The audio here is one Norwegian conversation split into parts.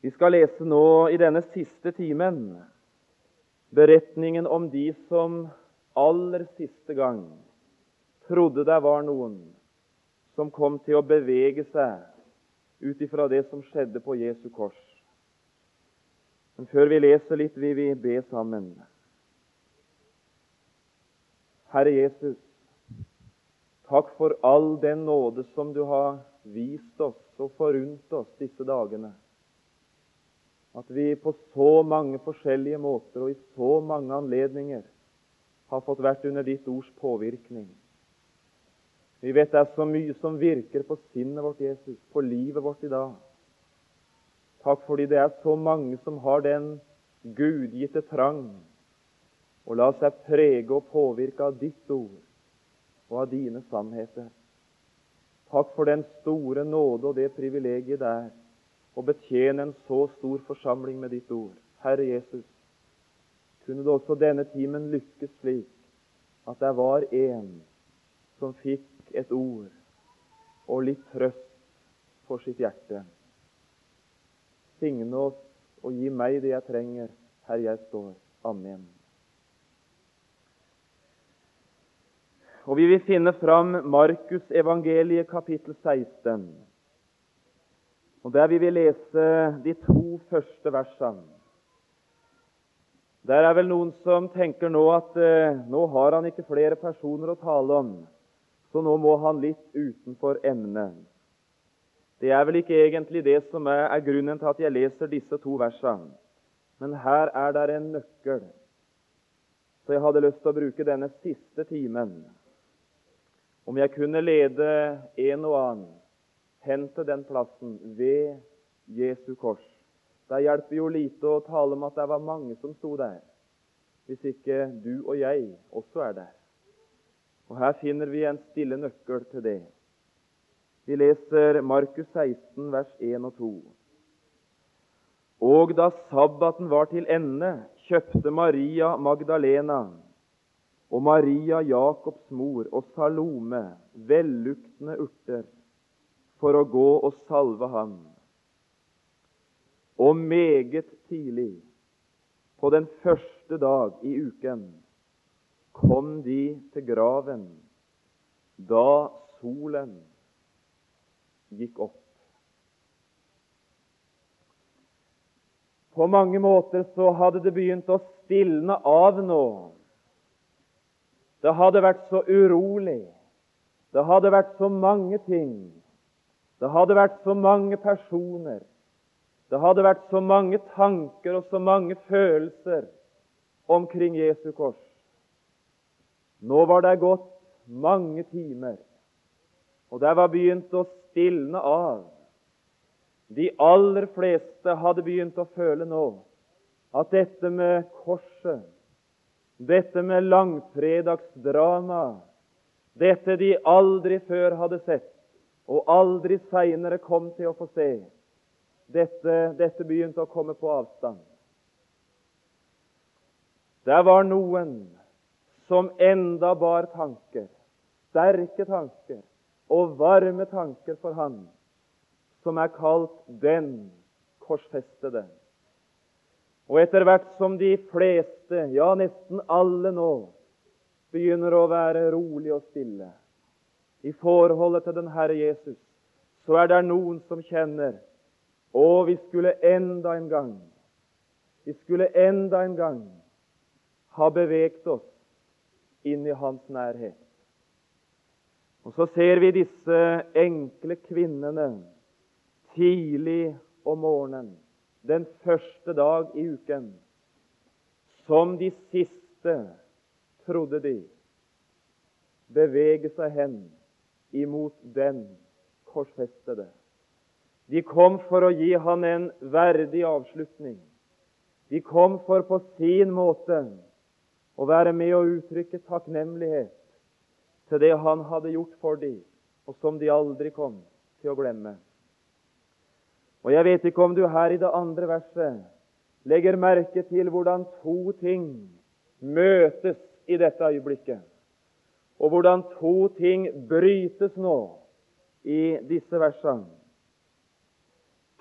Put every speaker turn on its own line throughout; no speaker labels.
Vi skal lese nå i denne siste timen beretningen om de som aller siste gang trodde det var noen som kom til å bevege seg ut ifra det som skjedde på Jesu kors. Men før vi leser litt, vil vi be sammen. Herre Jesus, takk for all den nåde som du har vist oss og forunt oss disse dagene. At vi på så mange forskjellige måter og i så mange anledninger har fått vært under ditt ords påvirkning. Vi vet det er så mye som virker på sinnet vårt, Jesus, på livet vårt i dag. Takk fordi det er så mange som har den gudgitte trang å la seg prege og påvirke av ditt ord og av dine sannheter. Takk for den store nåde og det privilegiet det er å betjene en så stor forsamling med ditt ord. Herre Jesus, kunne det også denne timen lykkes slik at det var en som fikk et ord og litt trøst for sitt hjerte. Signe oss og gi meg det jeg trenger, her jeg står. Amen. Og Vi vil finne fram Markus evangeliet kapittel 16. Og Der vil vi lese de to første versene. Der er vel noen som tenker nå at eh, nå har han ikke flere personer å tale om, så nå må han litt utenfor emnet. Det er vel ikke egentlig det som er, er grunnen til at jeg leser disse to versene. Men her er det en nøkkel. Så jeg hadde lyst til å bruke denne siste timen om jeg kunne lede en og annen hen til den plassen ved Jesu kors. Det hjelper jo lite å tale om at det var mange som sto der, hvis ikke du og jeg også er der. Og Her finner vi en stille nøkkel til det. Vi leser Markus 16, vers 1 og 2. Og da sabbaten var til ende, kjøpte Maria Magdalena og Maria, Jakobs mor, og Salome velluktende urter for å gå og salve ham. Og meget tidlig, på den første dag i uken, kom de til graven da solen gikk opp. På mange måter så hadde det begynt å stilne av nå det hadde vært så urolig. Det hadde vært så mange ting. Det hadde vært så mange personer. Det hadde vært så mange tanker og så mange følelser omkring Jesu kors. Nå var det gått mange timer, og det var begynt å stilne av. De aller fleste hadde begynt å føle nå at dette med korset dette med langfredagsdrama, dette de aldri før hadde sett, og aldri seinere kom til å få se, dette, dette begynte å komme på avstand. Det var noen som enda bar tanker, sterke tanker og varme tanker for Han, som er kalt den korsfestede. Og etter hvert som de fleste, ja, nesten alle nå, begynner å være rolig og stille i forholdet til den Herre Jesus, så er det noen som kjenner å, vi skulle enda en gang vi skulle enda en gang ha beveget oss inn i Hans nærhet. Og så ser vi disse enkle kvinnene tidlig om morgenen den første dag i uken. Som de siste, trodde de, bevege seg hen imot den korsfestede. De kom for å gi han en verdig avslutning. De kom for på sin måte å være med å uttrykke takknemlighet til det han hadde gjort for dem, og som de aldri kom til å glemme. Og Jeg vet ikke om du her i det andre verset legger merke til hvordan to ting møtes i dette øyeblikket, og hvordan to ting brytes nå i disse versene.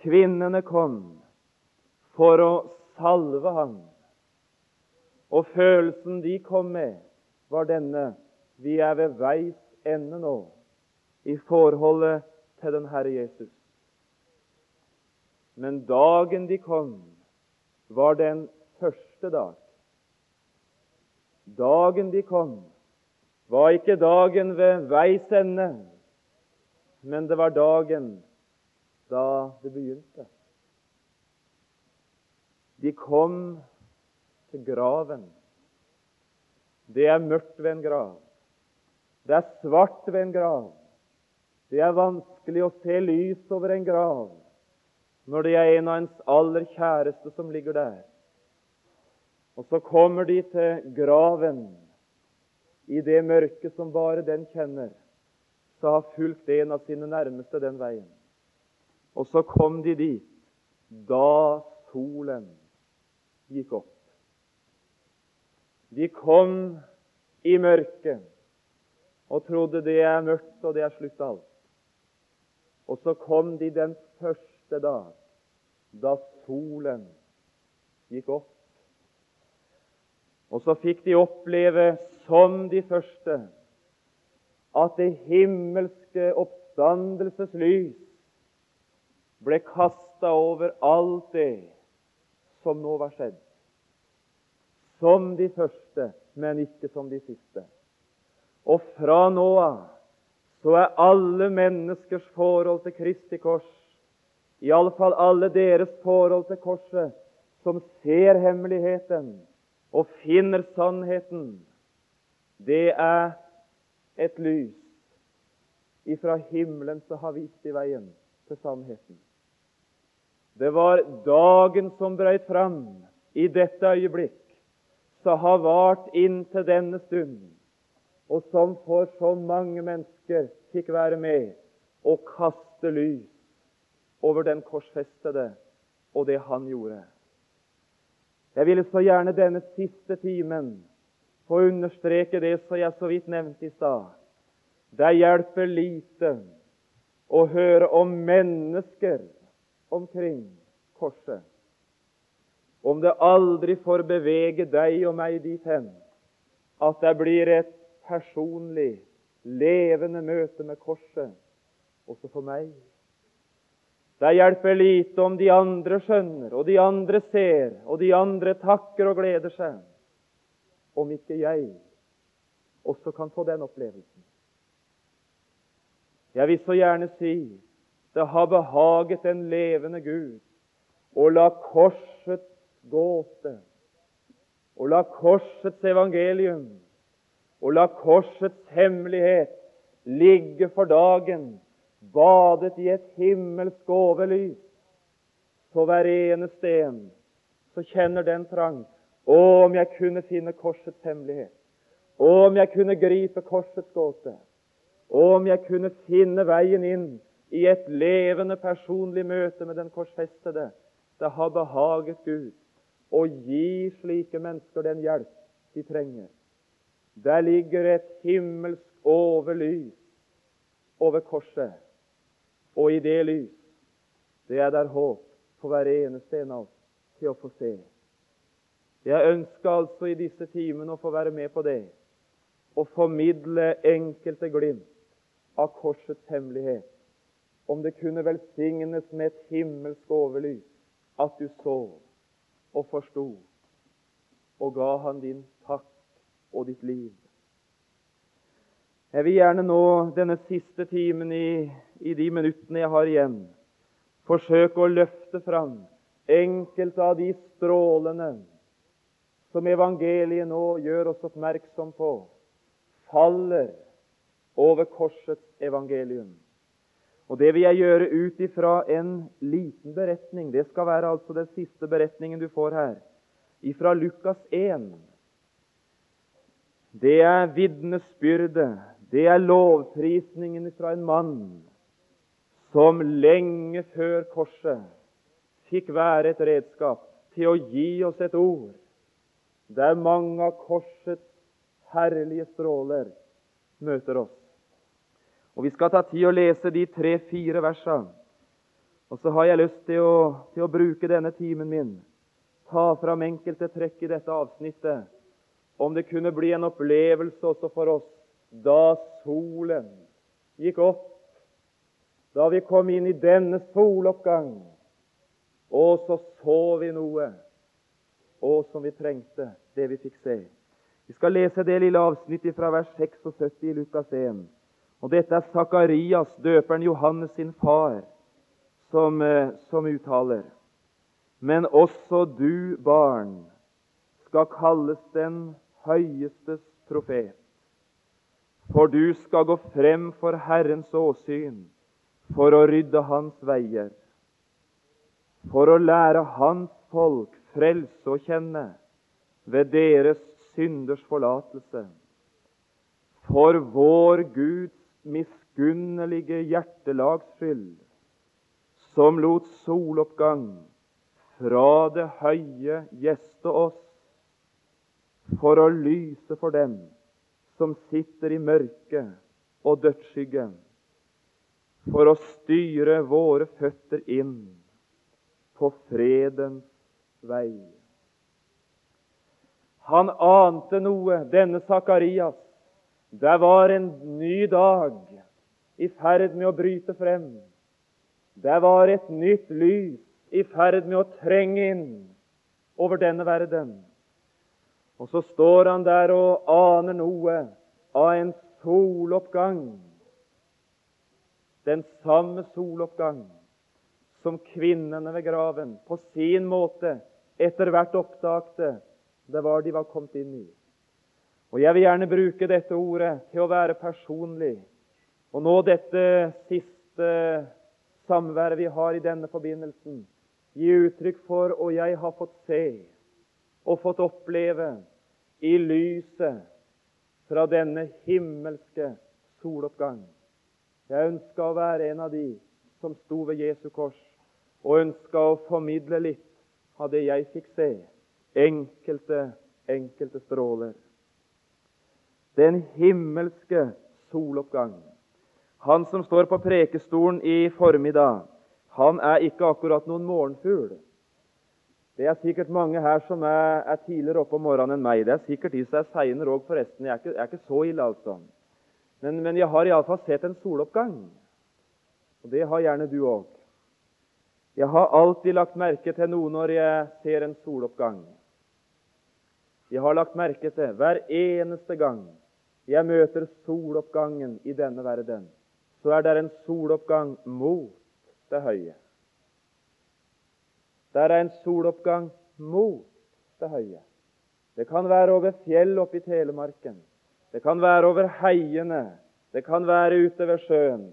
Kvinnene kom for å salve ham. Og følelsen de kom med, var denne vi er ved veis ende nå i forholdet til den Herre Jesus. Men dagen de kom, var den første dag. Dagen de kom, var ikke dagen ved veis ende, men det var dagen da det begynte. De kom til graven. Det er mørkt ved en grav. Det er svart ved en grav. Det er vanskelig å se lys over en grav når det er en av ens aller kjæreste som ligger der. Og så kommer de til graven i det mørket som bare den kjenner. Så har fulgt en av sine nærmeste den veien. Og så kom de dit da solen gikk opp. De kom i mørket og trodde det er mørkt og det er slutt alt. Og så kom de den første dag, da solen gikk opp. Og så fikk de oppleve, som de første, at det himmelske oppstandelseslys ble kasta over alt det som nå var skjedd. Som de første, men ikke som de siste. Og fra nå av så er alle menneskers forhold til Kristi kors, iallfall alle deres forhold til korset, som ser hemmeligheten og finner sannheten, det er et lys ifra himmelen som har vist i veien til sannheten. Det var dagen som brøt fram i dette øyeblikk, som har vart inntil denne stund og som for så mange mennesker fikk være med og kaste lys over den korsfestede og det han gjorde. Jeg ville så gjerne denne siste timen få understreke det som jeg så vidt nevnte i stad. Det hjelper lite å høre om mennesker omkring korset, om det aldri får bevege deg og meg dit hen at det blir et personlig, levende møte med korset også for meg. Det hjelper lite om de andre skjønner, og de andre ser, og de andre takker og gleder seg, om ikke jeg også kan få den opplevelsen. Jeg vil så gjerne si det har behaget den levende Gud å la korsets gåte og la korsets evangelium og la korsets hemmelighet ligge for dagen, badet i et himmelsk overlys. Så hver eneste en så kjenner den trang. Å, om jeg kunne finne korsets hemmelighet. Å, om jeg kunne gripe korsets gåte. Å, om jeg kunne finne veien inn i et levende, personlig møte med den korsfestede. Det har behaget Gud å gi slike mennesker den hjelp de trenger. Der ligger et himmelsk overlys over korset. Og i det lys det er der håp for hver eneste en av oss til å få se. Jeg ønsker altså i disse timene å få være med på det og formidle enkelte glimt av korsets hemmelighet. Om det kunne velsignes med et himmelsk overlys, at du så og forsto og ga han din takk og ditt liv. Jeg vil gjerne nå denne siste timen i, i de minuttene jeg har igjen, forsøke å løfte fram enkelte av de strålene som evangeliet nå gjør oss oppmerksom på, faller over korsets evangelium. Og Det vil jeg gjøre ut ifra en liten beretning. Det skal være altså den siste beretningen du får her, ifra Lukas 1. Det er vitnesbyrdet, det er lovprisningen fra en mann som lenge før korset fikk være et redskap til å gi oss et ord der mange av korsets herlige stråler møter oss. Og Vi skal ta tid å lese de tre-fire versene. Og så har jeg lyst til å, til å bruke denne timen min, ta fram enkelte trekk i dette avsnittet, om det kunne bli en opplevelse også for oss da solen gikk opp, da vi kom inn i denne soloppgang, og så så vi noe, og som vi trengte, det vi fikk se. Vi skal lese det lille avsnittet fra vers 76 i Lukas 1. Og Dette er Sakarias, døperen Johannes sin far, som, eh, som uttaler. Men også du, barn, skal kalles den høyestes profet. For du skal gå frem for Herrens åsyn for å rydde hans veier, for å lære hans folk frelse å kjenne ved deres synders forlatelse. For vår Guds miskunnelige hjertelags skyld, som lot soloppgang fra det høye gjeste oss, for å lyse for dem som sitter i mørket og dødsskyggen, for å styre våre føtter inn på fredens vei. Han ante noe, denne Sakarias. Det var en ny dag i ferd med å bryte frem. Det var et nytt lys i ferd med å trenge inn over denne verden. Og så står han der og aner noe av en soloppgang. Den samme soloppgang som kvinnene ved graven på sin måte etter hvert oppdagte det var de var kommet inn i. Og Jeg vil gjerne bruke dette ordet til å være personlig. Og nå dette siste samværet vi har i denne forbindelsen, gi uttrykk for, og jeg har fått se og fått oppleve i lyset fra denne himmelske soloppgang. Jeg ønska å være en av de som sto ved Jesu kors, og ønska å formidle litt av det jeg fikk se. Enkelte, enkelte stråler. Den himmelske soloppgang. Han som står på prekestolen i formiddag, han er ikke akkurat noen morgenfugl. Det er sikkert mange her som er, er tidligere oppe om morgenen enn meg. Det er sikkert de som er seinere òg, forresten. Jeg er, ikke, jeg er, ikke, så ille, altså. Men, men jeg har iallfall sett en soloppgang. Og det har gjerne du òg. Jeg har alltid lagt merke til noe når jeg ser en soloppgang. Jeg har lagt merke til hver eneste gang jeg møter soloppgangen i denne verden, så er det en soloppgang mot det høye. Der er en soloppgang mot det høye. Det kan være over fjell oppe i Telemarken. Det kan være over heiene. Det kan være ute ved sjøen.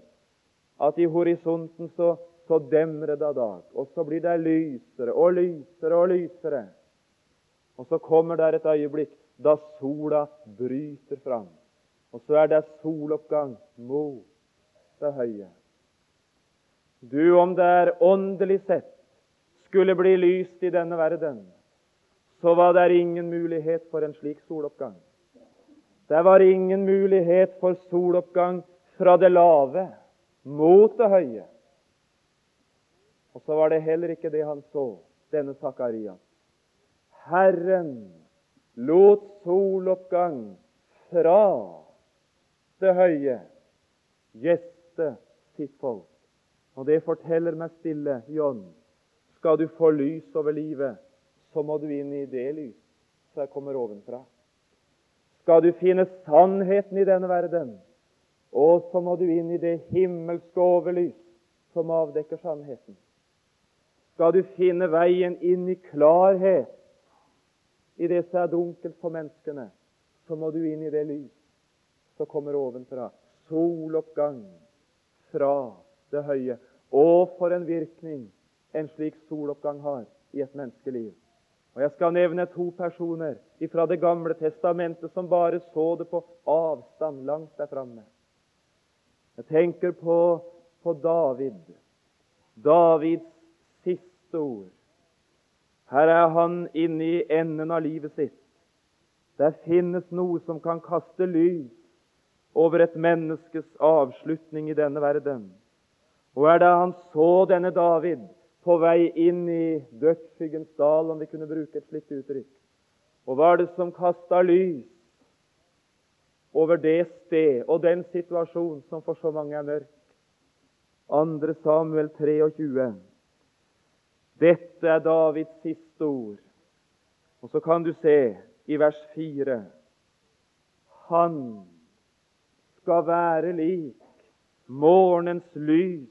At i horisonten så, så demrer det av dag. Og så blir det lysere og lysere og lysere. Og så kommer der et øyeblikk da sola bryter fram. Og så er det soloppgang mot det høye. Du, om det er åndelig sett skulle bli lyst i denne verden, så var det ingen mulighet for en slik soloppgang. Det var ingen mulighet for soloppgang fra det lave mot det høye. Og så var det heller ikke det han så, denne Sakarias. Herren lot soloppgang fra det høye gjeste sitt folk. Og det forteller meg stille, John, skal du få lys over livet, så må du inn i det lys som kommer ovenfra. Skal du finne sannheten i denne verden, og så må du inn i det himmelske overlys som avdekker sannheten. Skal du finne veien inn i klarhet i det som er dunkelt for menneskene, så må du inn i det lys som kommer ovenfra. Soloppgang fra det høye. Og for en virkning en slik soloppgang har i et menneskeliv. Og Jeg skal nevne to personer fra Det gamle testamentet som bare så det på avstand langt der framme. Jeg tenker på, på David. Davids siste ord. Her er han inne i enden av livet sitt. Det finnes noe som kan kaste lys over et menneskes avslutning i denne verden. Og er det han så denne David på vei inn i dødsskyggens dal, om vi kunne bruke et slikt uttrykk, og hva er det som kasta lys over det sted og den situasjon som for så mange er mørk? 2. Samuel 23. Dette er Davids siste ord. Og så kan du se i vers 4 Han skal være lik morgenens lys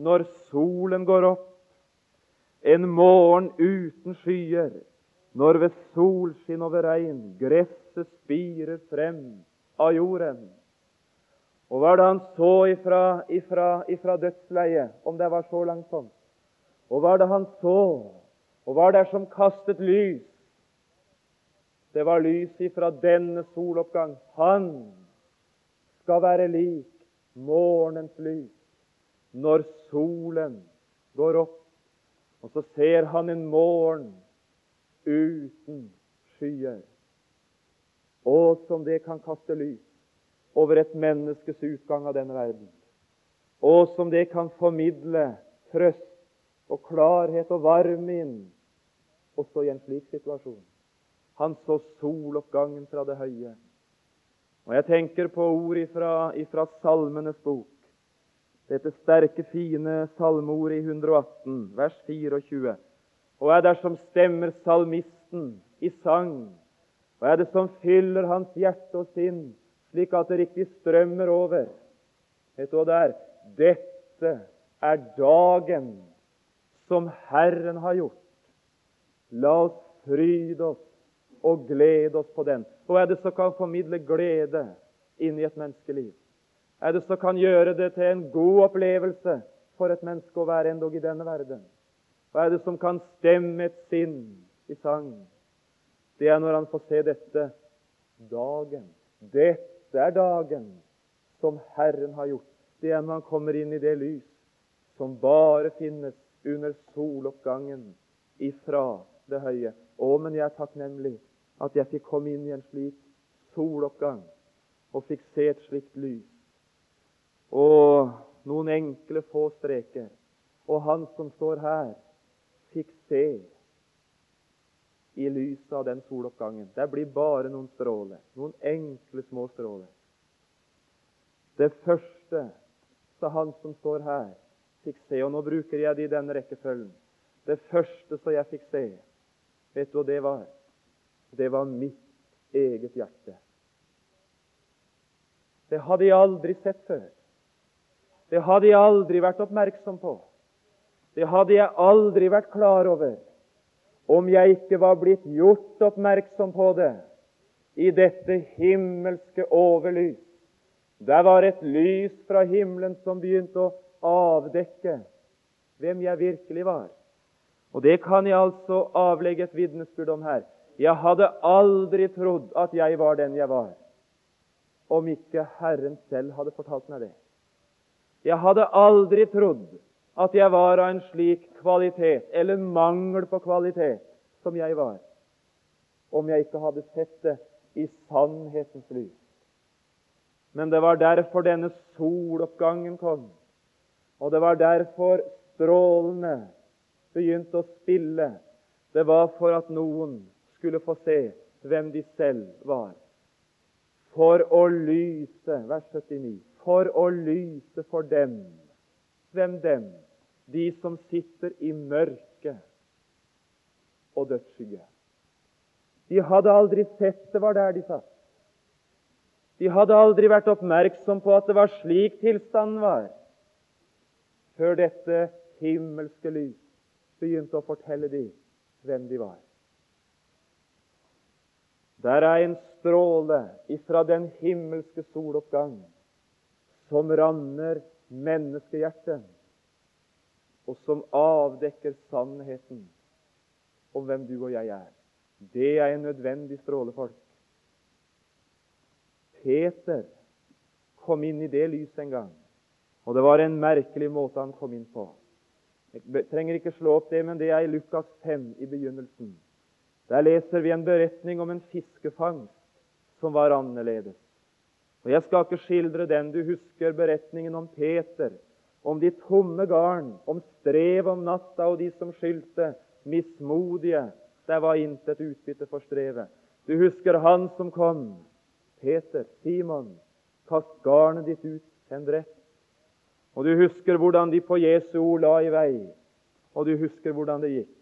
når solen går opp, en morgen uten skyer, når ved solskinn over regn gresset spirer frem av jorden. Og hva er det han så ifra, ifra, ifra dødsleiet, om det var så langsomt? Og hva er det han så? Og hva er det som kastet lys? Det var lys ifra denne soloppgang. Han skal være lik morgenens lys når solen går opp. Og så ser han en morgen uten skyer. Å, som det kan kaste lys over et menneskes utgang av denne verden. Å, som det kan formidle trøst og klarhet og varme inn også i en slik situasjon. Han så soloppgangen fra det høye. Og Jeg tenker på ord ifra, ifra Salmenes bok. Dette sterke, fine salmeordet i 118, vers 24. Og er det som stemmer salmisten i sang? Og er det som fyller hans hjerte og sinn, slik at det riktig strømmer over? Vet du hva det er? Dette er dagen som Herren har gjort. La oss fryde oss og glede oss på den. Hva er det som kan formidle glede inn i et menneskeliv? Er det som kan gjøre det til en god opplevelse for et menneske å være endog i denne verden? Hva er det som kan stemme et sinn i sang? Det er når han får se dette dagen. Dette er dagen som Herren har gjort. Det er når han kommer inn i det lys som bare finnes under soloppgangen ifra det høye. Å, men jeg er takknemlig at jeg fikk komme inn i en slik soloppgang og fikk se et slikt lys. Og noen enkle, få streker. Og han som står her, fikk se i lyset av den soloppgangen. Det blir bare noen stråler. Noen enkle, små stråler. Det første, sa han som står her, fikk se. Og nå bruker jeg det i denne rekkefølgen. Det første som jeg fikk se, vet du hva det var? det var mitt eget hjerte. Det hadde jeg aldri sett før. Det hadde jeg aldri vært oppmerksom på. Det hadde jeg aldri vært klar over om jeg ikke var blitt gjort oppmerksom på det i dette himmelske overlys. Der var et lys fra himmelen som begynte å avdekke hvem jeg virkelig var. Og det kan jeg altså avlegge et vitnesbyrd om her. Jeg hadde aldri trodd at jeg var den jeg var, om ikke Herren selv hadde fortalt meg det. Jeg hadde aldri trodd at jeg var av en slik kvalitet, eller mangel på kvalitet, som jeg var, om jeg ikke hadde sett det i sannhetens lys. Men det var derfor denne soloppgangen kom, og det var derfor strålene begynte å spille. Det var for at noen skulle få se hvem de selv var. For å lyse, vers 79, for å lyse for dem. Hvem dem? De som sitter i mørket og dødsskygge. De hadde aldri sett det var der de satt. De hadde aldri vært oppmerksom på at det var slik tilstanden var, før dette himmelske lys begynte å fortelle dem hvem de var. Der er en stråle ifra den himmelske soloppgang som rammer menneskehjertet, og som avdekker sannheten om hvem du og jeg er. Det er en nødvendig stråle, folk. Peter kom inn i det lyset en gang, og det var en merkelig måte han kom inn på. Jeg trenger ikke slå opp det, men det er i Lukas 5 i begynnelsen. Der leser vi en beretning om en fiskefangst som var annerledes. Og Jeg skal ikke skildre den. Du husker beretningen om Peter om de tomme garn, om strev om natta og de som skyldte, mismodige, Der var intet utbytte for strevet. Du husker han som kom, Peter, Simon, kast garnet ditt ut send en brett. Og du husker hvordan de på Jesu ord la i vei, og du husker hvordan det gikk.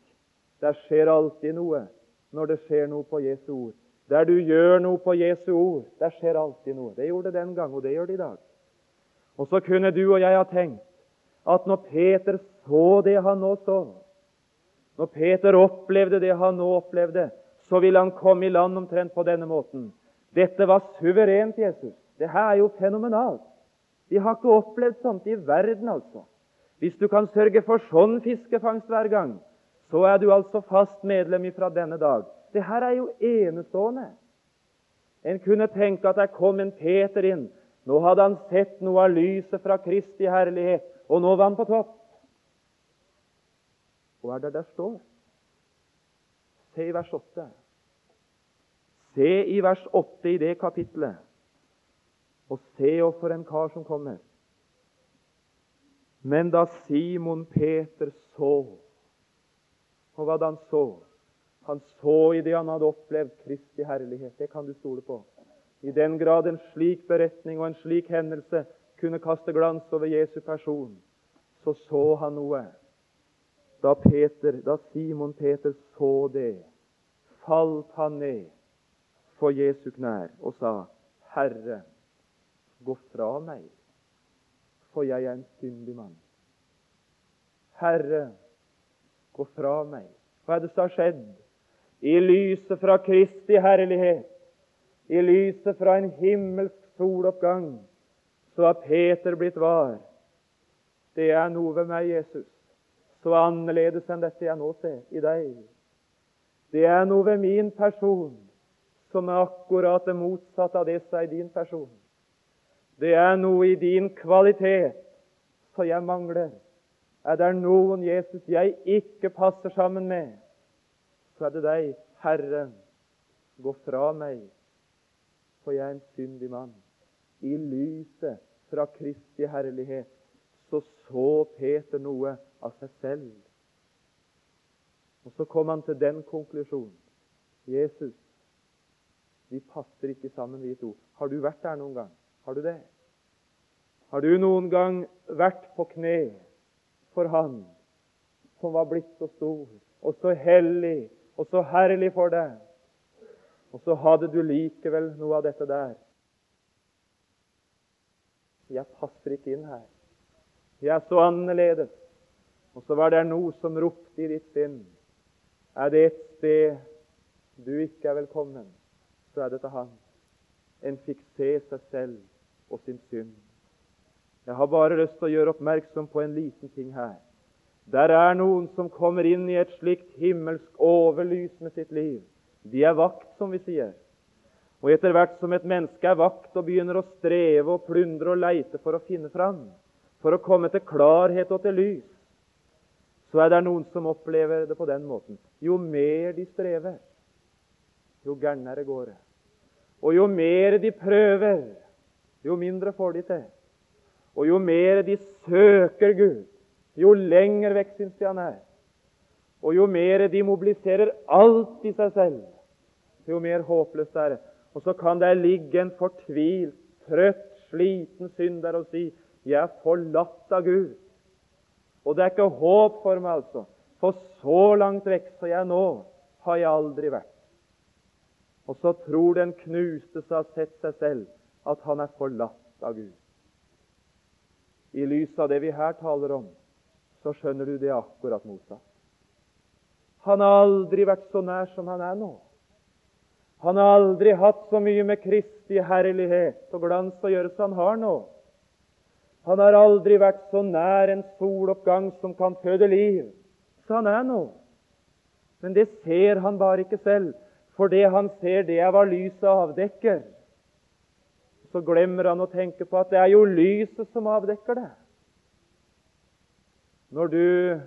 Der skjer alltid noe når det skjer noe på Jesu ord. Der du gjør noe på Jesu ord, der skjer alltid noe. Det gjorde det den gang, og det gjør det i dag. Og så kunne du og jeg ha tenkt at når Peter så det han nå så, når Peter opplevde det han nå opplevde, så ville han komme i land omtrent på denne måten. Dette var suverent, Jesus. Det her er jo fenomenalt. Vi har ikke opplevd sånt i verden, altså. Hvis du kan sørge for sånn fiskefangst hver gang, så er du altså fast medlem fra denne dag. Det her er jo enestående. En kunne tenke at der kom en Peter inn. Nå hadde han sett noe av lyset fra Kristi herlighet, og nå var han på topp. Hva er det der står? Se i vers 8. Se i vers 8 i det kapitlet, og se oss for en kar som kommer. Men da Simon Peter så Og hva da han så? Han så i det han hadde opplevd Kristi herlighet. Det kan du stole på. I den grad en slik beretning og en slik hendelse kunne kaste glans over Jesu person, så så han noe. Da, Peter, da Simon Peter så det, falt han ned for Jesu knær og sa, Herre, gå fra meg, for jeg er en syndig mann. Herre, gå fra meg. Hva er det som har skjedd? I lyset fra Kristi herlighet, i lyset fra en himmelsk soloppgang, så har Peter blitt var. Det er noe ved meg, Jesus, så annerledes enn dette jeg nå ser i deg. Det er noe ved min person som er akkurat det motsatte av det som er din person. Det er noe i din kvalitet som jeg mangler. Er det noen Jesus jeg ikke passer sammen med, så er det deg, Herre. Gå fra meg, for jeg er en syndig mann. I lyset fra Kristi herlighet så så Peter noe av seg selv. Og Så kom han til den konklusjonen. Jesus, vi passer ikke sammen, vi to. Har du vært der noen gang? Har du det? Har du noen gang vært på kne for Han som var blitt så stor og så hellig og så herlig for deg. Og så hadde du likevel noe av dette der. Jeg passer ikke inn her. Jeg er så annerledes. Og så var det noe som ropte i ditt sinn. Er det et sted du ikke er velkommen, så er det til Han. En fikk se seg selv og sin synd. Jeg har bare lyst til å gjøre oppmerksom på en liten ting her. Der er noen som kommer inn i et slikt himmelsk overlys med sitt liv. De er vakt, som vi sier. Og etter hvert som et menneske er vakt og begynner å streve og plundre og leite for å finne fram, for å komme til klarhet og til lys, så er det noen som opplever det på den måten. Jo mer de strever, jo gærnere går det. Og jo mer de prøver, jo mindre får de til. Og jo mer de søker Gud, jo lenger vekk syns de han er. Og jo mer de mobiliserer alt i seg selv, jo mer håpløst er det. Og så kan der ligge en fortvilt, trøtt, sliten synder og si 'Jeg er forlatt av Gud'. Og det er ikke håp for meg, altså. For så langt vekk som jeg nå har jeg aldri vært. Og så tror den knuste som har sett seg selv, at han er forlatt av Gud. I lys av det vi her taler om, så skjønner du det akkurat motsatt. Han har aldri vært så nær som han er nå. Han har aldri hatt så mye med Kristi herlighet og glans å gjøre som han har nå. Han har aldri vært så nær en soloppgang som kan føde liv, som han er nå. Men det ser han bare ikke selv, for det han ser, det er hva lyset avdekker. Så glemmer han å tenke på at det er jo lyset som avdekker det. Når du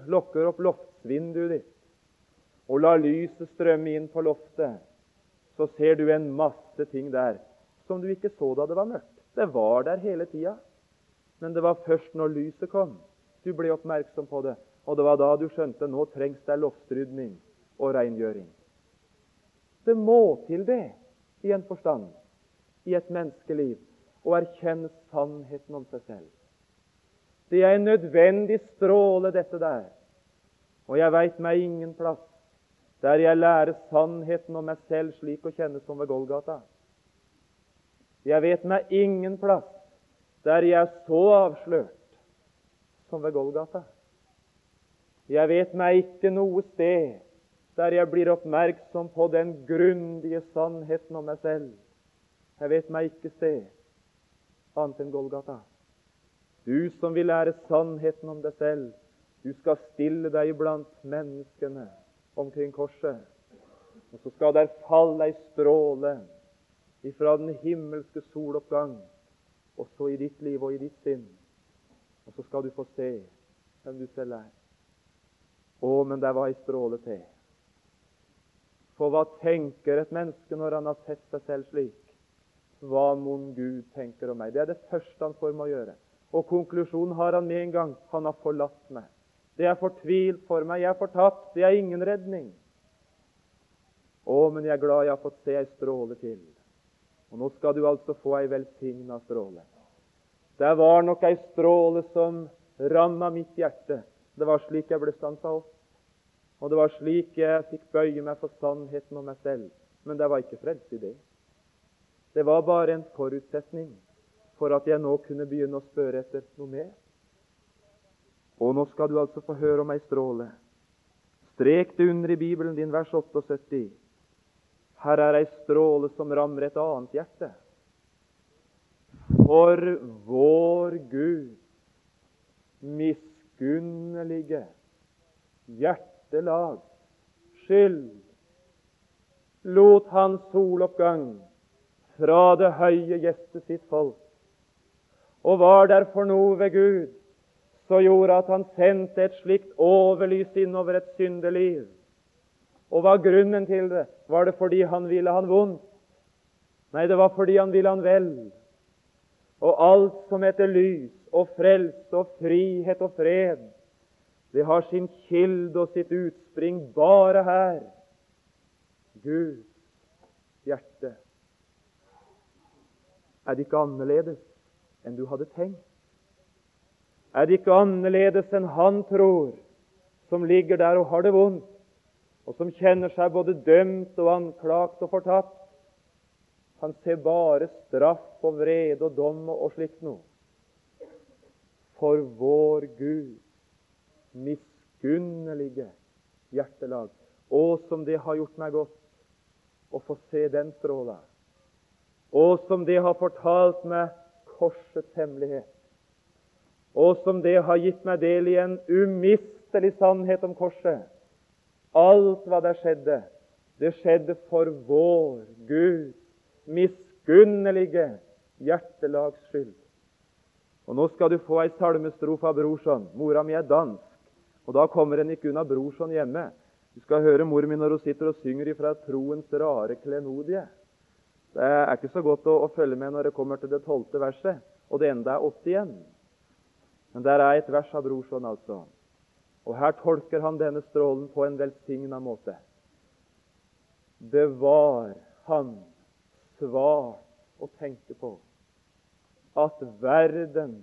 lukker opp loftsvinduet ditt og lar lyset strømme inn på loftet, så ser du en masse ting der som du ikke så da det var mørkt. Det var der hele tida. Men det var først når lyset kom, du ble oppmerksom på det. Og det var da du skjønte nå trengs det loftsrydning og rengjøring. Det må til det, i en forstand, i et menneskeliv, å erkjenne sannheten om seg selv. Det er en nødvendig stråle, dette der. Og jeg veit meg ingen plass der jeg lærer sannheten om meg selv slik å kjenne som ved Golgata. Jeg vet meg ingen plass der jeg er så avslørt som ved Golgata. Jeg vet meg ikke noe sted der jeg blir oppmerksom på den grundige sannheten om meg selv. Jeg vet meg ikke sted annet enn Golgata. Du som vil lære sannheten om deg selv, du skal stille deg blant menneskene omkring korset. Og så skal der falle ei stråle ifra den himmelske soloppgang, også i ditt liv og i ditt sinn. Og så skal du få se hvem du selv er. Å, men der var ei stråle til. For hva tenker et menneske når han har sett seg selv slik? Hva mon Gud tenker om meg? Det er det første han får med å gjøre. Og konklusjonen har han med en gang. Han har forlatt meg. Det er fortvilt for meg. Jeg er fortapt. Det er ingen redning. Å, men jeg er glad jeg har fått se ei stråle til. Og nå skal du altså få ei velsigna stråle. Det var nok ei stråle som ramma mitt hjerte. Det var slik jeg ble stansa opp. Og det var slik jeg fikk bøye meg for sannheten om meg selv. Men det var ikke frelse i det. Det var bare en forutsetning for at jeg nå kunne begynne å spørre etter noe mer. Og nå skal du altså få høre om ei stråle. Strek det under i Bibelen din, vers 78. Her er ei stråle som rammer et annet hjerte. For vår Gud miskunnelige hjertelag skyld lot han soloppgang fra det høye gjeste sitt folk, og var der for noe ved Gud så gjorde at han sendte et slikt overlys innover et syndeliv. Og hva grunnen til det? Var det fordi han ville han vondt? Nei, det var fordi han ville han vel. Og alt som heter lys og frelse og frihet og fred, det har sin kilde og sitt utspring bare her. Guds hjerte. Er det ikke annerledes enn du hadde tenkt? Er det ikke annerledes enn han tror, som ligger der og har det vondt, og som kjenner seg både dømt og anklagt og fortapt? Han ser bare straff og vrede og dom og slikt noe. For vår Gud miskunnelige hjertelag. Å, som det har gjort meg godt å få se den stråla. Å, som det har fortalt meg korsets hemmelighet og som det har gitt meg del i en umistelig sannhet om korset. Alt hva der skjedde, det skjedde for vår Gud miskunnelige hjertelags skyld. Og Nå skal du få ei salmestrofe av Brorson. Mora mi er dansk, og da kommer en ikke unna Brorson hjemme. Du skal høre mor mi når hun sitter og synger ifra troens rare klenodie. Det er ikke så godt å, å følge med når det kommer til det tolvte verset, og det enda er åtte igjen. Men der er et vers av Brorson, altså. Og her tolker han denne strålen på en velsigna måte. Det var han svart å tenke på at verden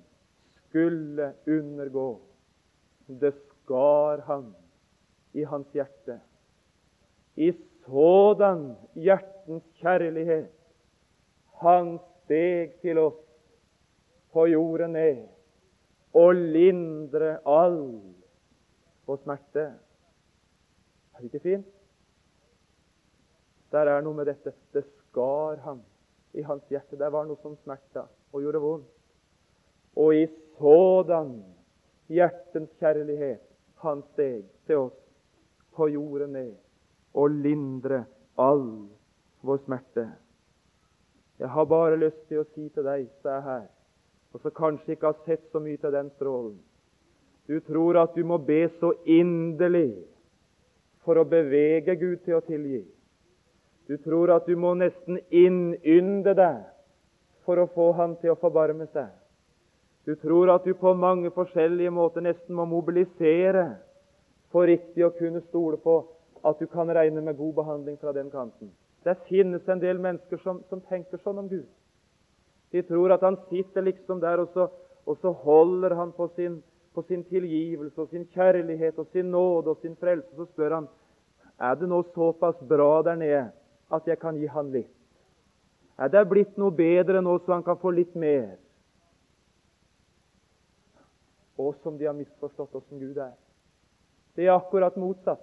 skulle undergå. Det skar han i hans hjerte. I sådan hjertens kjærlighet han steg til oss på jorden ned og lindre all vår smerte. Er det ikke fint? Der er noe med dette. Det skar han i hans hjerte. Der var noe som smerta og gjorde vondt. Og i sådan hjertens kjærlighet han steg til oss på jorden ned og lindre all vår smerte. Jeg har bare lyst til å si til deg som er her og som kanskje ikke har sett så mye til den strålen. Du tror at du må be så inderlig for å bevege Gud til å tilgi. Du tror at du må nesten innynde deg for å få Han til å forbarme seg. Du tror at du på mange forskjellige måter nesten må mobilisere for riktig å kunne stole på at du kan regne med god behandling fra den kanten. Det finnes en del mennesker som, som tenker sånn om Gud. De tror at han sitter liksom der, og så, og så holder han på sin, på sin, tilgivelse og sin kjærlighet og sin nåde og sin frelse. Så spør han er det nå såpass bra der nede at jeg kan gi han litt. Er det blitt noe bedre nå, så han kan få litt mer? Og som de har misforstått åssen Gud er. Det er akkurat motsatt.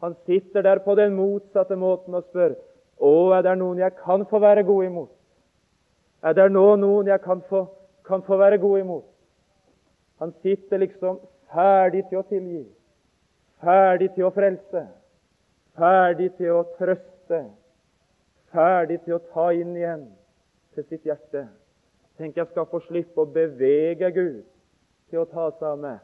Han sitter der på den motsatte måten og spør Å, er det noen jeg kan få være god imot? Er det nå noen jeg kan få, kan få være god imot? Han sitter liksom ferdig til å tilgi, ferdig til å frelse, ferdig til å trøste, ferdig til å ta inn igjen til sitt hjerte. Tenk, jeg skal få slippe å bevege Gud til å ta seg av meg.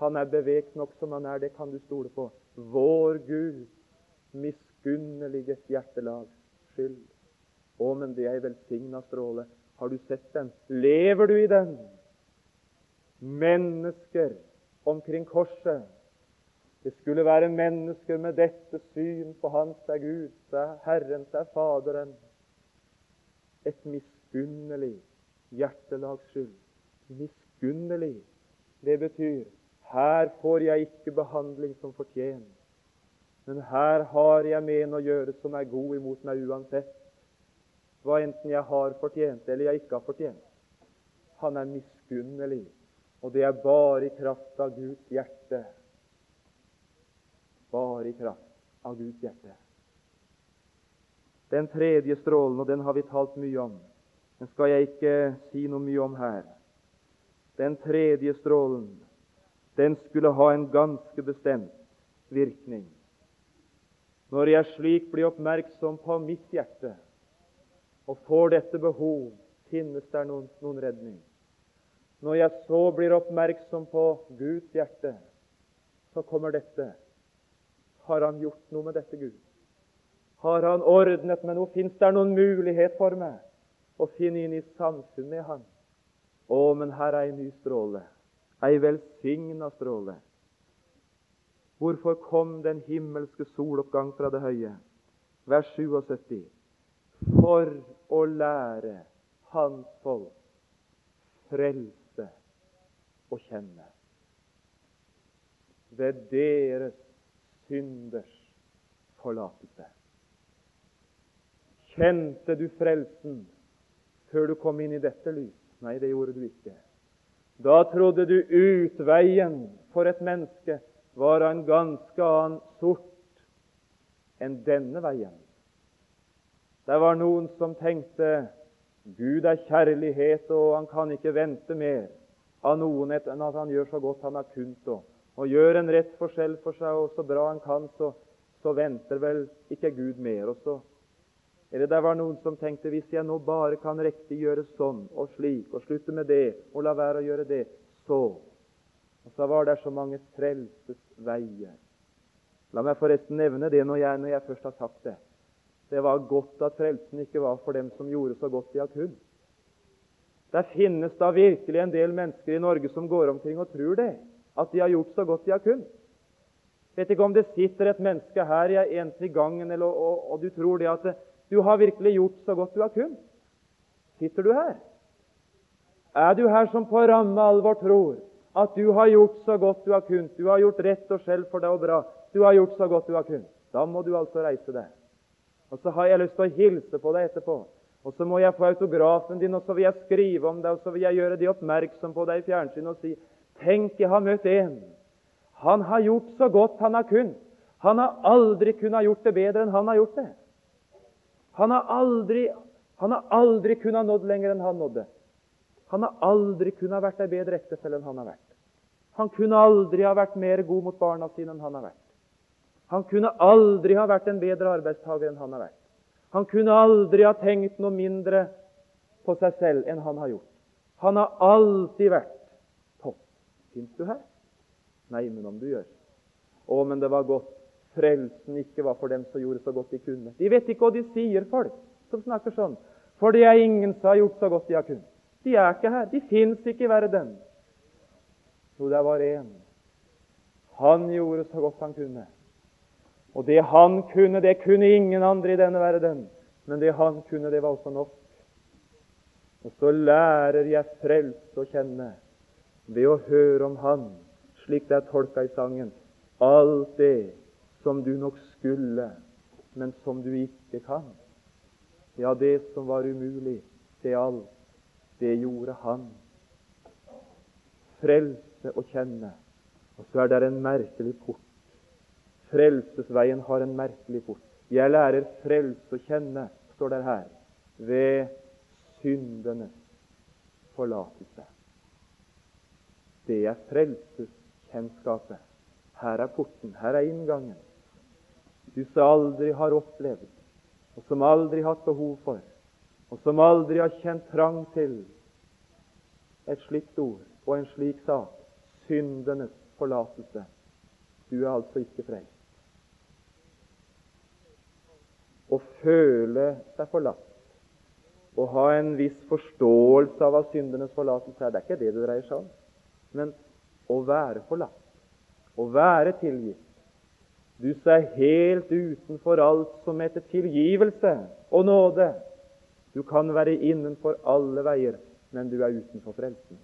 Han er bevegt nok som han er, det kan du stole på. Vår Gud, miskunnelige hjertelags skyld. Å, men det er ei velsigna stråle. Har du sett den? Lever du i den? Mennesker omkring korset. Det skulle være mennesker med dette syn på Han seg Gud, seg Herren, seg Faderen. Et miskunnelig hjertelags skyld. Miskunnelig. Det betyr her får jeg ikke behandling som fortjent, Men her har jeg med å gjøre som er god imot meg uansett. Hva enten jeg har fortjent eller jeg ikke har fortjent. Han er miskunnelig, og det er bare i kraft av Guds hjerte. Bare i kraft av Guds hjerte. Den tredje strålen, og den har vi talt mye om, den skal jeg ikke si noe mye om her. Den tredje strålen, den skulle ha en ganske bestemt virkning. Når jeg slik blir oppmerksom på mitt hjerte og får dette behov, finnes der noen, noen redning. Når jeg så blir oppmerksom på Guds hjerte, så kommer dette. Har Han gjort noe med dette, Gud? Har Han ordnet meg noe? Fins det noen mulighet for meg å finne inn i samfunn med Han? Å, men her er ei ny stråle, ei velsigna stråle. Hvorfor kom den himmelske soloppgang fra det høye? Vers 77. For å lære Hans folk frelse å kjenne. Ved deres synders forlatelse. Kjente du frelsen før du kom inn i dette lys? Nei, det gjorde du ikke. Da trodde du utveien for et menneske var av en ganske annen sort enn denne veien. Det var noen som tenkte Gud er kjærlighet, og han kan ikke vente mer av noen enn at han gjør så godt han har kunnet, og, og gjør en rett forskjell for seg, og så bra han kan, så, så venter vel ikke Gud mer. Og så eller det var noen som tenkte hvis jeg nå bare kan riktig gjøre sånn og slik, og slutte med det og la være å gjøre det, så Og så var det så mange frelsesveier. La meg forresten nevne det når jeg, når jeg først har sagt det. Det var godt at frelsen ikke var for dem som gjorde så godt de har kunnet. Der finnes da virkelig en del mennesker i Norge som går omkring og tror det, at de har gjort så godt de har kunnet. Vet ikke om det sitter et menneske her i en til gangen, eller, og, og, du tror det at du har virkelig gjort så godt du har kunnet. Sitter du her? Er du her som på ramme alvor tror at du har gjort så godt du har kunnet? Du har gjort rett og skjell for deg og bra. Du har gjort så godt du har kunnet. Da må du altså reise deg. Og så har jeg lyst til å hilse på deg etterpå. Og så må jeg få autografen din, og så vil jeg skrive om deg, og så vil jeg gjøre de oppmerksom på deg i fjernsynet og si Tenk, jeg har møtt en. Han har gjort så godt han har kunnet. Han har aldri kunnet gjort det bedre enn han har gjort det. Han har aldri, han har aldri kunnet nådd lenger enn han nådde. Han har aldri kunnet vært ei bedre ektefelle enn han har vært. Han kunne aldri ha vært mer god mot barna sine enn han har vært. Han kunne aldri ha vært en bedre arbeidstaker enn han har vært. Han kunne aldri ha tenkt noe mindre på seg selv enn han har gjort. Han har alltid vært topp. Fins du her? Nei, men om du gjør. Å, men det var godt frelsen ikke var for dem som gjorde så godt de kunne. De vet ikke hva de sier, folk som snakker sånn. For det er ingen som har gjort så godt de har kunnet. De er ikke her. De fins ikke i verden. Jo, det var én. Han gjorde så godt han kunne. Og det han kunne, det kunne ingen andre i denne verden. Men det han kunne, det var også nok. Og så lærer jeg frelst å kjenne ved å høre om Han, slik det er tolka i sangen. Alt det som du nok skulle, men som du ikke kan. Ja, det som var umulig, det alt, det gjorde Han. Frelse å kjenne. Og så er det en merkelig port. Frelsesveien har en merkelig port. Jeg lærer frelse å kjenne, står det her, ved syndenes forlatelse. Det er frelseskjennskapet. Her er porten, her er inngangen. Du som aldri har opplevd, og som aldri har hatt behov for, og som aldri har kjent trang til et slikt ord og en slik sak syndenes forlatelse. Du er altså ikke frelst. Å føle seg forlatt å ha en viss forståelse av hva syndenes forlatelse er. Det er ikke det det dreier seg om. Men å være forlatt, å være tilgitt. Du er helt utenfor alt som heter tilgivelse og nåde. Du kan være innenfor alle veier, men du er utenfor frelsen.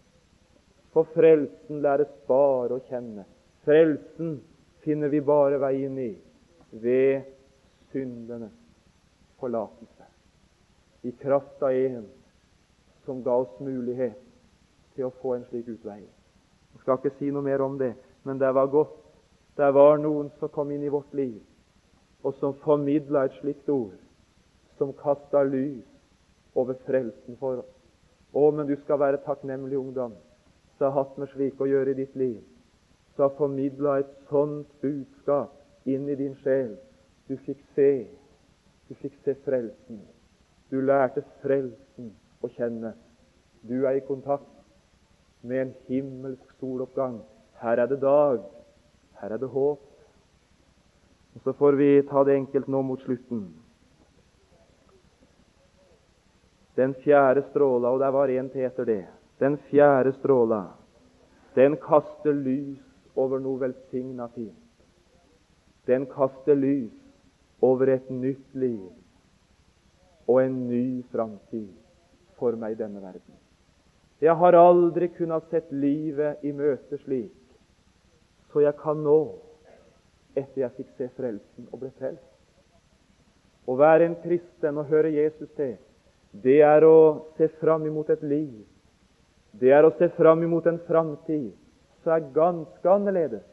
For frelsen læres bare å kjenne. Frelsen finner vi bare veien i ved syndenes forlatelse i kraft av en som ga oss mulighet til å få en slik utvei. Jeg skal ikke si noe mer om det, men det var godt. Det var noen som kom inn i vårt liv, og som formidla et slikt ord, som kasta lys over frelsen for oss. Å, men du skal være takknemlig ungdom som har hatt med slik å gjøre i ditt liv, som har formidla et sånt budskap inn i din sjel. Du fikk se, du fikk se frelsen. Du lærte frelsen å kjenne. Du er i kontakt med en himmelsk soloppgang. Her er det dag. Her er det håp. Og Så får vi ta det enkelt nå mot slutten. Den fjerde stråla, og der var en til etter det. Den fjerde stråla, den kaster lys over noe velsigna fint. Den kaster lys over et nytt liv og en ny framtid for meg i denne verden. Jeg har aldri kunnet sett livet i møte slik, så jeg kan nå, etter jeg fikk se frelsen og ble frelst. Å være en kristen og høre Jesus til, det er å se fram imot et liv. Det er å se fram imot en framtid som er ganske annerledes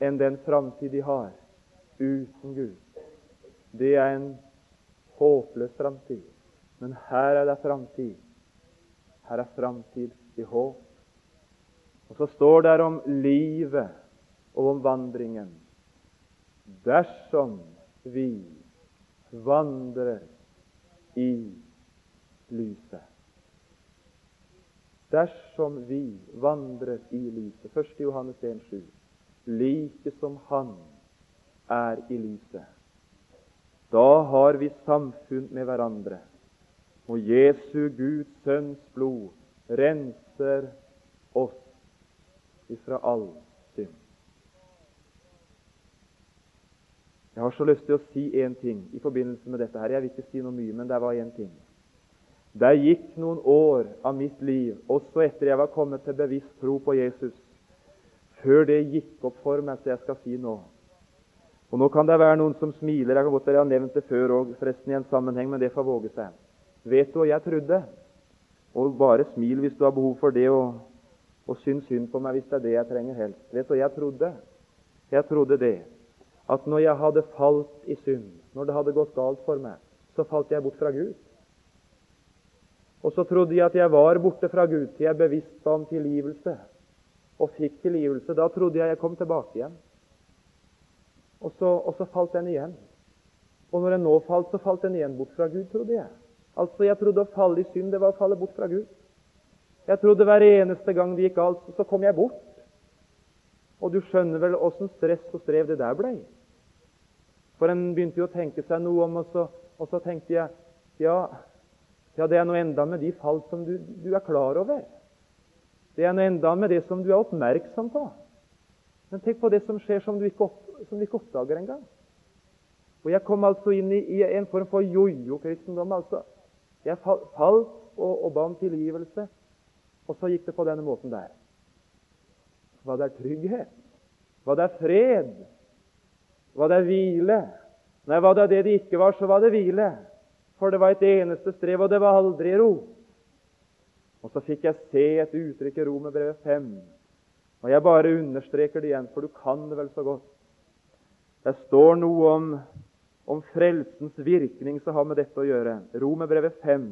enn den framtid de har uten Gud. Det er en håpløs framtid. Men her er det framtid. Her er framtid i håp. Så står det om livet og om vandringen. Dersom vi vandrer i lyset. Dersom vi vandrer i lyset. 1. Johannes 1,7. Like som Han er i lyset. Da har vi samfunn med hverandre. Og Jesu Guds sønns blod renser oss ifra all synd. Jeg har så lyst til å si én ting i forbindelse med dette. her. Jeg vil ikke si noe mye, men det var én ting. Det gikk noen år av mitt liv, også etter jeg var kommet til bevisst tro på Jesus, før det gikk opp for meg, så jeg skal si nå. Og Nå kan det være noen som smiler. Jeg kan godt jeg har nevnt det før og forresten i en sammenheng, men det får våge seg. Vet du hva jeg trodde? Og bare smil hvis du har behov for det, og, og syns synd på meg hvis det er det jeg trenger helst. Vet du jeg trodde? Jeg trodde det at når jeg hadde falt i synd, når det hadde gått galt for meg, så falt jeg bort fra Gud. Og så trodde jeg at jeg var borte fra Gud til jeg bevisst ba om tilgivelse og fikk tilgivelse. Da trodde jeg jeg kom tilbake igjen. Og så, og så falt den igjen. Og når den nå falt, så falt den igjen bort fra Gud, trodde jeg. Altså, Jeg trodde å falle i synd, det var å falle bort fra Gud. Jeg trodde hver eneste gang det gikk galt, så kom jeg bort. Og du skjønner vel åssen stress og strev det der blei. For en begynte jo å tenke seg noe om, og så, og så tenkte jeg ja, Ja, det er noe enda med de fall som du, du er klar over. Det er noe enda med det som du er oppmerksom på. Men tenk på det som skjer som du ikke, opp, som du ikke oppdager engang. Og Jeg kom altså inn i, i en form for jojo-kristendom. altså. Jeg falt og, og ba om tilgivelse, og så gikk det på denne måten der. Var det trygghet? Var det fred? Var det hvile? Nei, var det det det ikke var, så var det hvile. For det var et eneste strev, og det var aldri ro. Og så fikk jeg se et uttrykk i Romerbrevet 5. Og jeg bare understreker det igjen, for du kan det vel så godt. Det står noe om, om frelsens virkning som har med dette å gjøre. Romerbrevet 5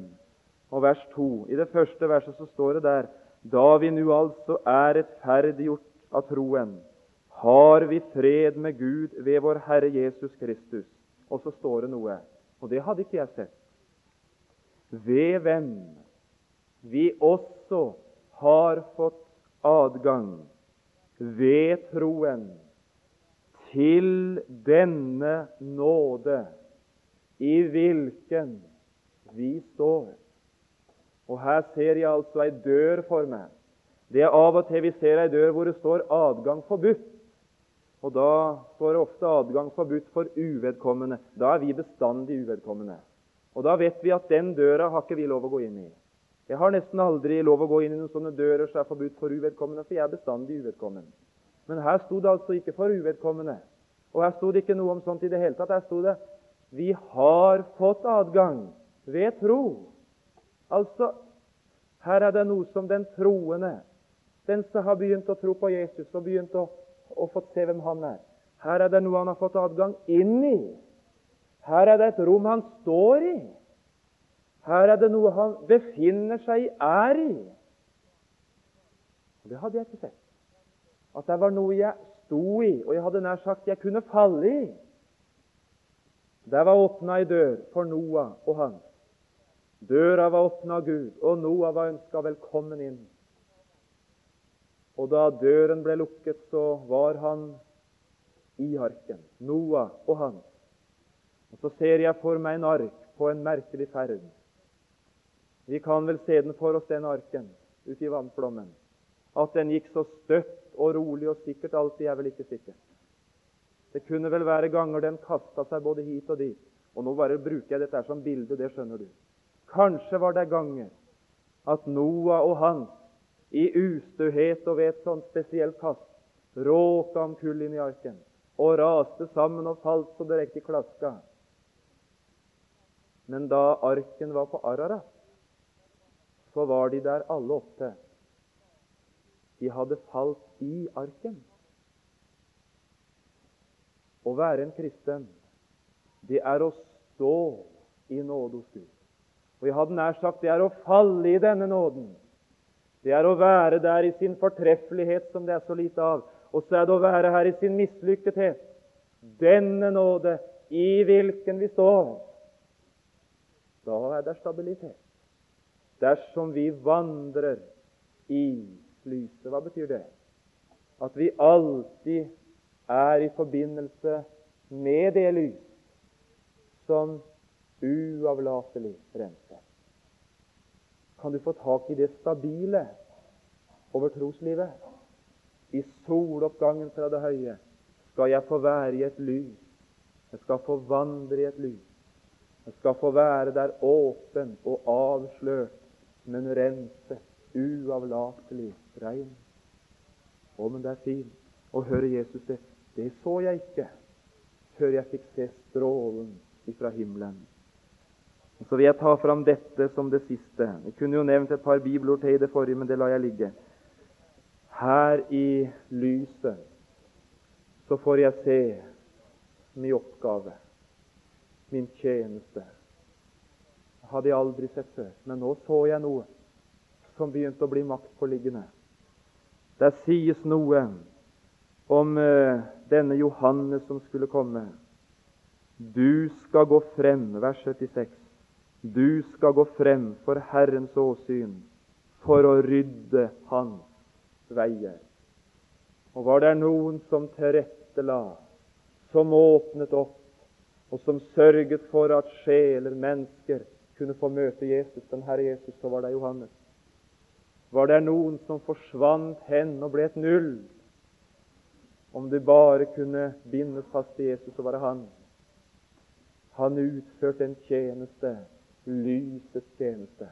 og vers 2. I det første verset så står det der Da vi nå altså er rettferdiggjort av troen, har vi fred med Gud ved vår Herre Jesus Kristus. Og så står det noe, og det hadde ikke jeg sett. Ved hvem vi også har fått adgang ved troen til denne nåde i hvilken vi står. Og Her ser jeg altså ei dør for meg. Det er av og til vi ser ei dør hvor det står 'adgang forbudt'. Og Da står det ofte 'adgang forbudt for uvedkommende'. Da er vi bestandig uvedkommende. Og Da vet vi at den døra har ikke vi lov å gå inn i. Jeg har nesten aldri lov å gå inn i noen sånne dører som er forbudt for uvedkommende, for jeg er bestandig uvedkommende. Men her sto det altså ikke for uvedkommende. Og her sto det ikke noe om sånt i det hele tatt. Her sto det vi har fått adgang ved tro. Altså, her er det noe som den troende, den som har begynt å tro på Jesus og begynt å, å få se hvem han er Her er det noe han har fått adgang inn i. Her er det et rom han står i. Her er det noe han befinner seg i, er i. Det hadde jeg ikke sett. At det var noe jeg sto i, og jeg hadde nær sagt jeg kunne falle i. Der var åpna ei dør for Noah og han. Døra var åpna av Gud, og Noah var ønska velkommen inn. Og da døren ble lukket, så var han i arken. Noah og han. Og Så ser jeg for meg en ark på en merkelig ferd. Vi kan vel se den for oss, den arken, ute i vannflommen. At den gikk så støtt og rolig og sikkert alltid, er vel ikke sikkert. Det kunne vel være ganger den kasta seg både hit og dit. Og nå bare bruker jeg dette som bilde, det skjønner du. Kanskje var det ganger at Noah og hans i ustøhet og ved et sånt spesielt kast råka omkull inn i arken og raste sammen og falt så det rekk klaska. Men da arken var på Ararat, så var de der alle åtte. De hadde falt i arken. Å være en kristen, det er å stå i nåde hos Gud. Og jeg hadde nær sagt det er å falle i denne nåden. Det er å være der i sin fortreffelighet, som det er så lite av. Og så er det å være her i sin mislykkethet. Denne nåde i hvilken vi står. Da er det stabilitet dersom vi vandrer i lyset. Hva betyr det? At vi alltid er i forbindelse med det lys som uavlatelig rense. Kan du få tak i det stabile over troslivet? I soloppgangen fra det høye skal jeg få være i et lys. Jeg skal få vandre i et lys. Jeg skal få være der åpen og avslørt men rense, uavlatelig rein. Å, men det er fint å høre Jesus det. Det så jeg ikke før jeg fikk se strålen ifra himmelen. Så vil jeg ta fram dette som det siste. Jeg kunne jo nevnt et par bibelord til i det forrige, men det lar jeg ligge. Her i lyset så får jeg se min oppgave, min tjeneste, hadde jeg aldri sett før. Men nå så jeg noe som begynte å bli maktpåliggende. Der sies noe om uh, denne Johannes som skulle komme. Du skal gå frem, vers 76. Du skal gå frem for Herrens åsyn for å rydde hans veier. Og var det noen som tilrettela, som åpnet opp, og som sørget for at sjeler, mennesker, kunne få møte Jesus, den Herre Jesus, så var det Johannes. Var det noen som forsvant hen og ble et null? Om du bare kunne bindes fast til Jesus, så var det han. Han utførte en tjeneste, lysets tjeneste.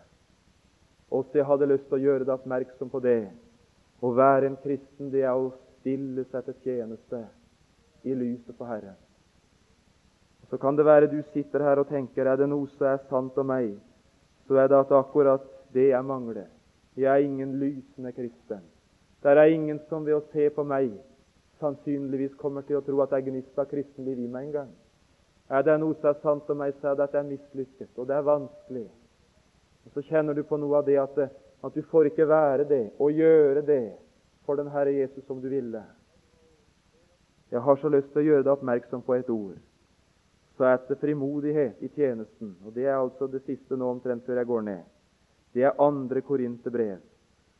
Også jeg hadde lyst til å gjøre deg oppmerksom på det. Å være en kristen, det er å stille seg til tjeneste i lyset på Herren. Så kan det være du sitter her og tenker er det noe som er sant om meg, så er det at akkurat det jeg mangler. Jeg er ingen lysende kristen. Der er ingen som ved å se på meg sannsynligvis kommer til å tro at jeg gnist av kristenliv i meg en gang. Er det noe som er sant om meg, så er det at jeg er mislykket, og det er vanskelig. Og Så kjenner du på noe av det at, at du får ikke være det og gjøre det for den Herre Jesus som du ville. Jeg har så lyst til å gjøre deg oppmerksom på et ord. Så er det frimodighet i tjenesten. Og Det er altså det siste nå omtrent før jeg går ned. Det er andre Korinterbrev,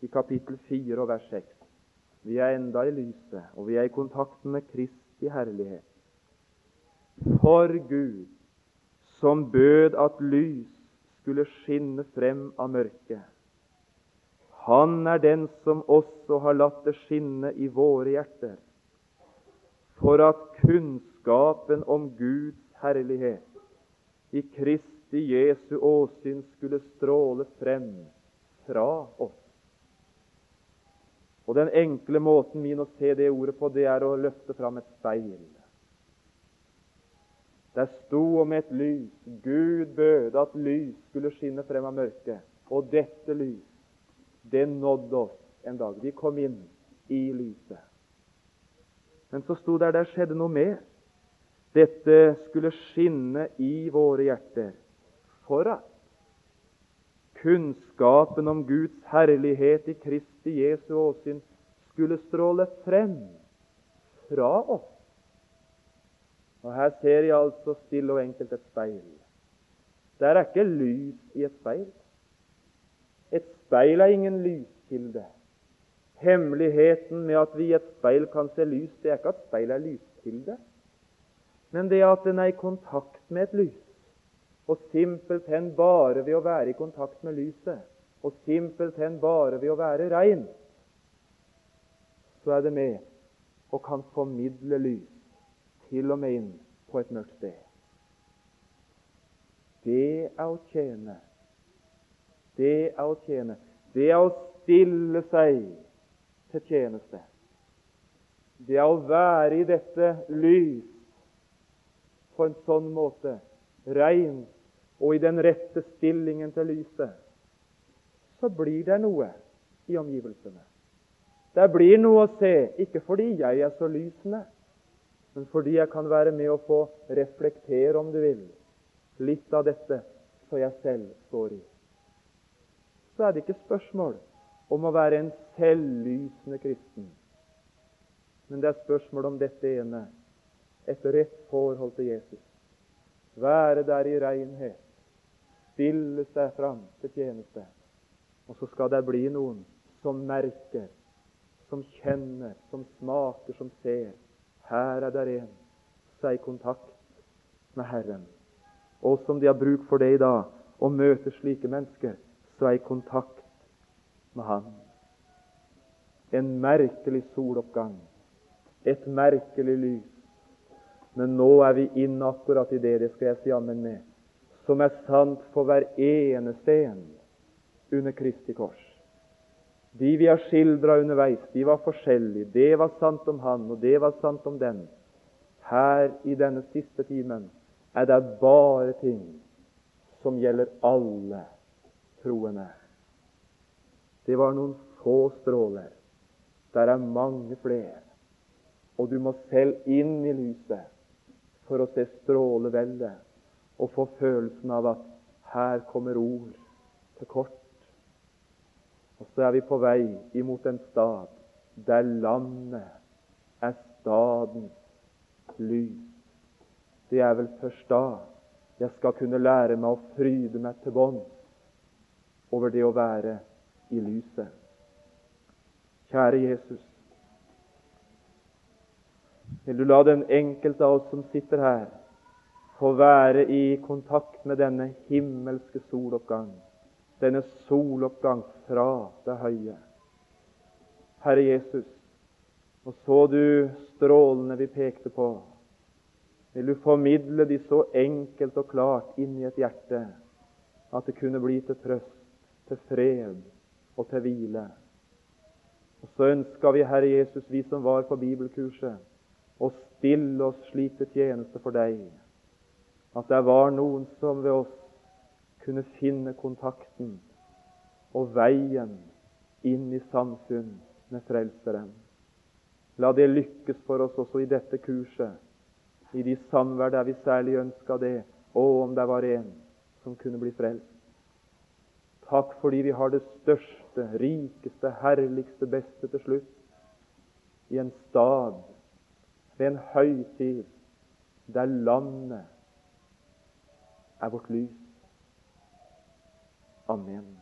i kapittel 4 og vers 6. Vi er enda i lyset, og vi er i kontakten med Kristi herlighet. For Gud, som bød at lys skulle skinne frem av mørket. Han er den som også har latt det skinne i våre hjerter, for at kunnskapen om Guds herlighet i Kristi Jesu åsyn skulle stråle frem fra oss. Og Den enkle måten min å se det ordet på, det er å løfte fram et speil. Der sto om et lys. Gud bøde at lys skulle skinne frem av mørket. Og dette lys, det nådde oss en dag. Vi kom inn i lyset. Men så sto der der skjedde noe mer. Dette skulle skinne i våre hjerter for at kunnskapen om Guds herlighet i Kristi Jesu åsyn skulle stråle frem fra oss. Og Her ser jeg altså stille og enkelt et speil. Der er ikke lys i et speil. Et speil er ingen lyskilde. Hemmeligheten med at vi i et speil kan se lys, det er ikke at speil er lyskilde, men det at den er i kontakt med et lys. Og simpelthen bare ved å være i kontakt med lyset, og simpelthen bare ved å være rein, så er det med og kan formidle lys til og med inn på et mørkt sted. Det er å tjene. Det er å tjene. Det er å stille seg til tjeneste. Det er å være i dette lys på en sånn måte, rein og i den rette stillingen til lyset, så blir det noe i omgivelsene. Det blir noe å se, ikke fordi jeg er så lysende, men fordi jeg kan være med å få reflektere, om du vil, litt av dette som jeg selv står i. Så er det ikke spørsmål om å være en selvlysende kristen. Men det er spørsmål om dette ene et rett forhold til Jesus. Være der i renhet, stille seg fram til tjeneste. Og så skal det bli noen som merker, som kjenner, som smaker, som ser her er der en som er i kontakt med Herren. Og som de har bruk for det i dag, å møte slike mennesker som er i kontakt med Han. En merkelig soloppgang, et merkelig lys. Men nå er vi inne akkurat i det, det skal jeg si ammen med, som er sant for hver eneste en under Kristi kors. De vi har skildra underveis, de var forskjellige. Det var sant om han, og det var sant om den. Her i denne siste timen er det bare ting som gjelder alle troende. Det var noen få stråler. Der er mange flere. Og du må selv inn i lyset for å se stråleveldet og få følelsen av at her kommer ord til kort. Og så er vi på vei imot en stad der landet er stadens lys. Det er vel først da jeg skal kunne lære meg å fryde meg til bånns over det å være i lyset. Kjære Jesus, vil du la den enkelte av oss som sitter her, få være i kontakt med denne himmelske soloppgang, denne soloppgang fra det høye. Herre Jesus, og så du strålene vi pekte på, vil du formidle de så enkelt og klart inn i et hjerte at det kunne bli til trøst, til fred og til hvile. Og Så ønska vi, Herre Jesus, vi som var på bibelkurset, å stille oss slik til tjeneste for deg, at det var noen som ved oss kunne finne kontakten og veien inn i samfunn med Frelseren. La det lykkes for oss også i dette kurset, i de samvær der vi særlig ønska det, og om det var en som kunne bli frelst. Takk fordi vi har det største, rikeste, herligste, beste til slutt i en stad, ved en høytid, der landet er vårt lys. Amen.